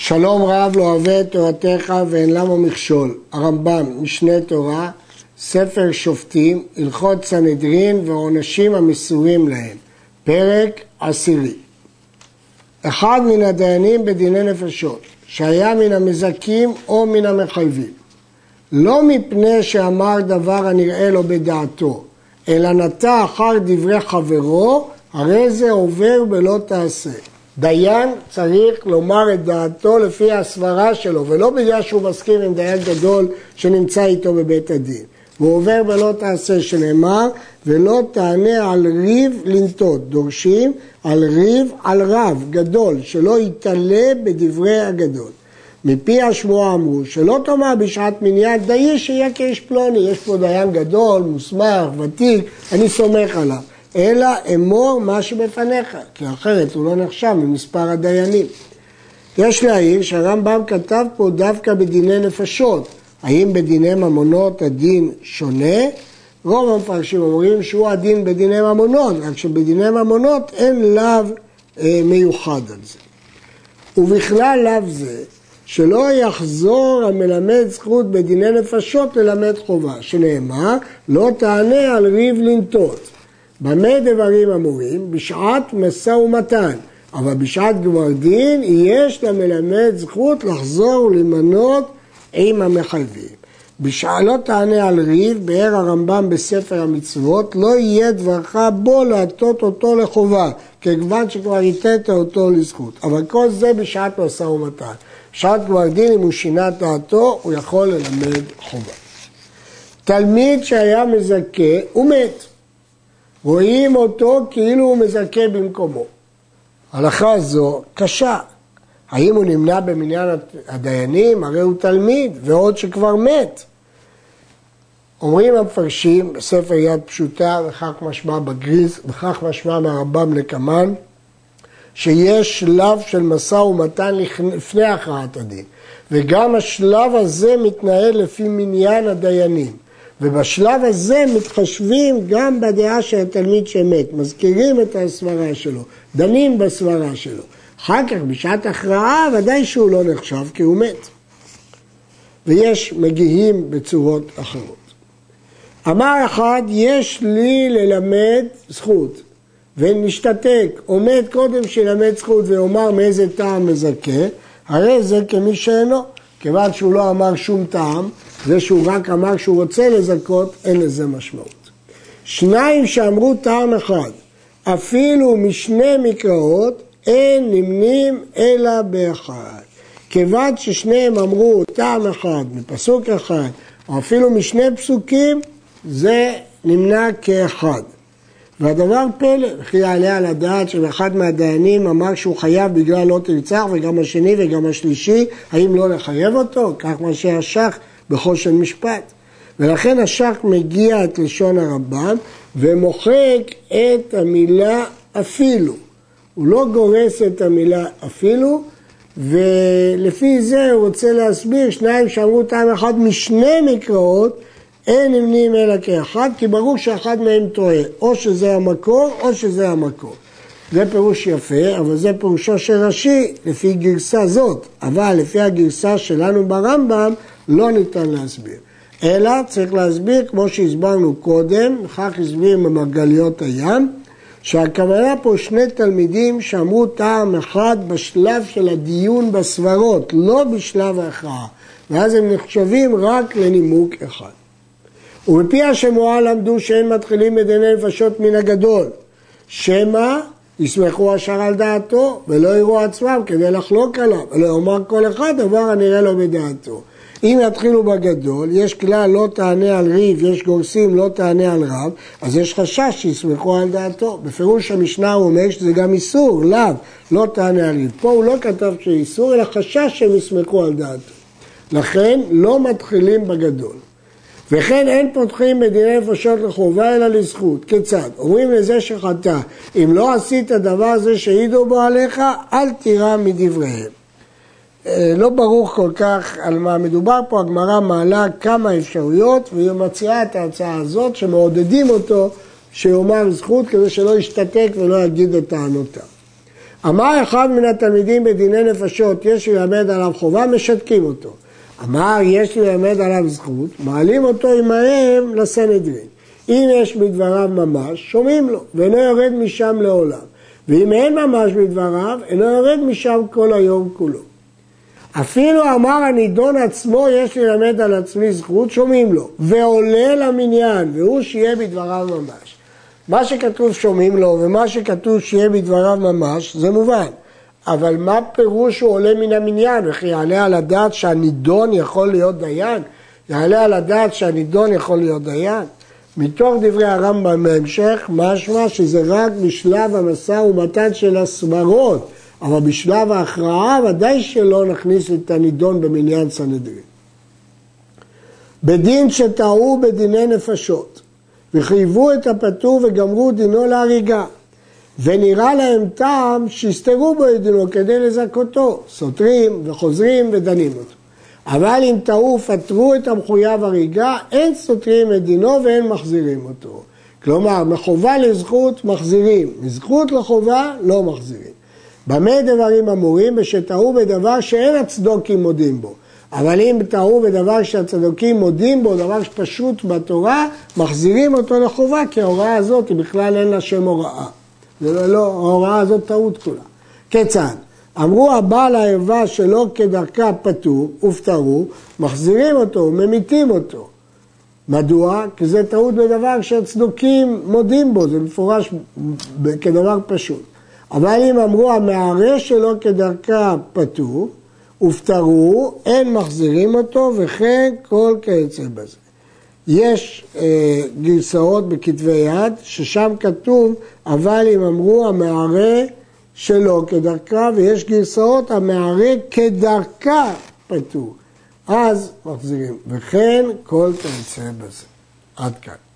שלום רב לא אוהב את תורתך ואין למה מכשול. הרמב"ם, משנה תורה, ספר שופטים, הלכות סנהדרין ועונשים המסורים להם. פרק עשירי. אחד מן הדיינים בדיני נפשות, שהיה מן המזכים או מן המחייבים. לא מפני שאמר דבר הנראה לו בדעתו, אלא נטע אחר דברי חברו, הרי זה עובר ולא תעשה. דיין צריך לומר את דעתו לפי הסברה שלו, ולא בגלל שהוא מסכים עם דיין גדול שנמצא איתו בבית הדין. והוא עובר ולא תעשה שנאמר, ולא תענה על ריב לנטות. דורשים על ריב על רב גדול, שלא יתעלה בדברי הגדול. מפי השמועה אמרו, שלא תאמר בשעת מניין, דיי שיהיה כאיש פלוני, יש פה דיין גדול, מוסמך, ותיק, אני סומך עליו. אלא אמור מה שבפניך, כי אחרת הוא לא נחשב ממספר הדיינים. יש להעיר שהרמב"ם כתב פה דווקא בדיני נפשות. האם בדיני ממונות הדין שונה? רוב המפרשים אומרים שהוא הדין בדיני ממונות, רק שבדיני ממונות אין לאו אה, מיוחד על זה. ובכלל לאו זה, שלא יחזור המלמד זכות בדיני נפשות ללמד חובה, שנאמר, לא תענה על ריב לנטות. במה דברים אמורים? בשעת משא ומתן. אבל בשעת גמר דין יש למלמד זכות לחזור ולמנות עם המחייבים. בשעה לא תענה על ריב, באר הרמב"ם בספר המצוות, לא יהיה דברך בו להטות אותו לחובה, כיוון שכבר הטית אותו לזכות. אבל כל זה בשעת משא ומתן. בשעת גמר דין, אם הוא שינה דעתו, הוא יכול ללמד חובה. תלמיד שהיה מזכה, הוא מת. רואים אותו כאילו הוא מזכה במקומו. הלכה זו קשה. האם הוא נמנע במניין הדיינים? הרי הוא תלמיד, ועוד שכבר מת. אומרים המפרשים בספר יד פשוטה, וכך משמע בגריז, וכך משמע מהרמב"ם לקמן, שיש שלב של משא ומתן לפני הכרעת הדין, וגם השלב הזה מתנהל לפי מניין הדיינים. ובשלב הזה מתחשבים גם בדעה של התלמיד שמת, מזכירים את הסברה שלו, דנים בסברה שלו. אחר כך, בשעת הכרעה, ודאי שהוא לא נחשב כי הוא מת. ויש מגיעים בצורות אחרות. אמר אחד, יש לי ללמד זכות, ונשתתק, עומד קודם שילמד זכות ויאמר מאיזה טעם מזכה, הרי זה כמי שאינו, כיוון שהוא לא אמר שום טעם, זה שהוא רק אמר שהוא רוצה לזכות, אין לזה משמעות. שניים שאמרו טעם אחד, אפילו משני מקראות, אין נמנים אלא באחד. כיוון ששניהם אמרו טעם אחד, מפסוק אחד, או אפילו משני פסוקים, זה נמנה כאחד. והדבר פלא, וכי יעלה על הדעת שאחד מהדיינים אמר שהוא חייב בגלל לא תרצח, וגם השני וגם השלישי, האם לא לחייב אותו? כך מה שהשח בחושן משפט. ולכן השח מגיע את לשון הרמב"ם ומוחק את המילה אפילו. הוא לא גורס את המילה אפילו, ולפי זה הוא רוצה להסביר שניים שאמרו טעם אחד משני מקראות, אין נמנים אלא כאחד, כי ברור שאחד מהם טועה, או שזה המקור או שזה המקור. זה פירוש יפה, אבל זה פירושו של רש"י לפי גרסה זאת, אבל לפי הגרסה שלנו ברמב"ם לא ניתן להסביר. אלא צריך להסביר, כמו שהסברנו קודם, וכך הסביר ממרגליות הים, שהכוונה פה שני תלמידים שאמרו טעם אחד בשלב של הדיון בסברות, לא בשלב ההכרעה, ואז הם נחשבים רק לנימוק אחד. ומפי השמועה למדו שאין מתחילים בדיני נפשות מן הגדול, שמא יסמכו השאר על דעתו ולא יראו עצמם כדי לחלוק עליו, ולא יאמר כל אחד דבר הנראה לו בדעתו. אם יתחילו בגדול, יש כלל לא תענה על ריב, יש גורסים לא תענה על רב, אז יש חשש שיסמכו על דעתו. בפירוש המשנה הוא אומר שזה גם איסור, לאו, לא תענה על ריב. פה הוא לא כתב שאיסור, אלא חשש שהם יסמכו על דעתו. לכן לא מתחילים בגדול. וכן אין פותחים בדיני נפשות לחובה אלא לזכות. כיצד? אומרים לזה שחטא, אם לא עשית דבר הזה שהעידו בו עליך, אל תירא מדבריהם. אה, לא ברור כל כך על מה מדובר פה, הגמרא מעלה כמה אפשרויות והיא מציעה את ההצעה הזאת שמעודדים אותו שיאמר זכות כדי שלא ישתתק ולא יגיד את טענותיו. אמר אחד מן התלמידים בדיני נפשות, יש ללמד עליו חובה, משתקים אותו. אמר, יש ללמד עליו זכות, מעלים אותו עמהם לסנהדרין. אם יש בדבריו ממש, שומעים לו, ואינו יורד משם לעולם. ואם אין ממש בדבריו, אינו יורד משם כל היום כולו. אפילו אמר הנידון עצמו, יש ללמד על עצמי זכות, שומעים לו, ועולה למניין, והוא שיהיה בדבריו ממש. מה שכתוב שומעים לו, ומה שכתוב שיהיה בדבריו ממש, זה מובן. אבל מה פירוש הוא עולה מן המניין? וכי יעלה על הדעת שהנידון יכול להיות דיין? יעלה על הדעת שהנידון יכול להיות דיין? מתוך דברי הרמב"ם בהמשך, משמע שזה רק בשלב המשא ומתן של הסברות, אבל בשלב ההכרעה ודאי שלא נכניס את הנידון במניין סנהדרין. בדין שטעו בדיני נפשות, וחייבו את הפטור וגמרו דינו להריגה, ונראה להם טעם שיסתרו בו את דינו כדי לזכותו, סותרים וחוזרים ודנים אותו. אבל אם טעו ופטרו את המחויב הריגה, אין סותרים את דינו ואין מחזירים אותו. כלומר, מחובה לזכות מחזירים, מזכות לחובה לא מחזירים. במה דברים אמורים? בשטעו בדבר שאין הצדוקים מודים בו. אבל אם טעו בדבר שהצדוקים מודים בו, דבר שפשוט בתורה, מחזירים אותו לחובה, כי ההוראה הזאת היא בכלל אין לה שם הוראה. זה לא, לא ההוראה הזאת טעות כולה. כיצד? אמרו הבעל הערווה שלא כדרכה פטור, הופטרו, מחזירים אותו, ממיתים אותו. מדוע? כי זה טעות בדבר שהצדוקים מודים בו, זה מפורש כדבר פשוט. אבל אם אמרו המערה שלו כדרכה פטור, הופטרו, אין מחזירים אותו, וכן כל כיוצא בזה. יש אה, גרסאות בכתבי יד, ששם כתוב, אבל אם אמרו המערה שלא כדרכה, ויש גרסאות המערה כדרכה פטור. אז מחזירים, וכן כל כיוצא בזה. עד כאן.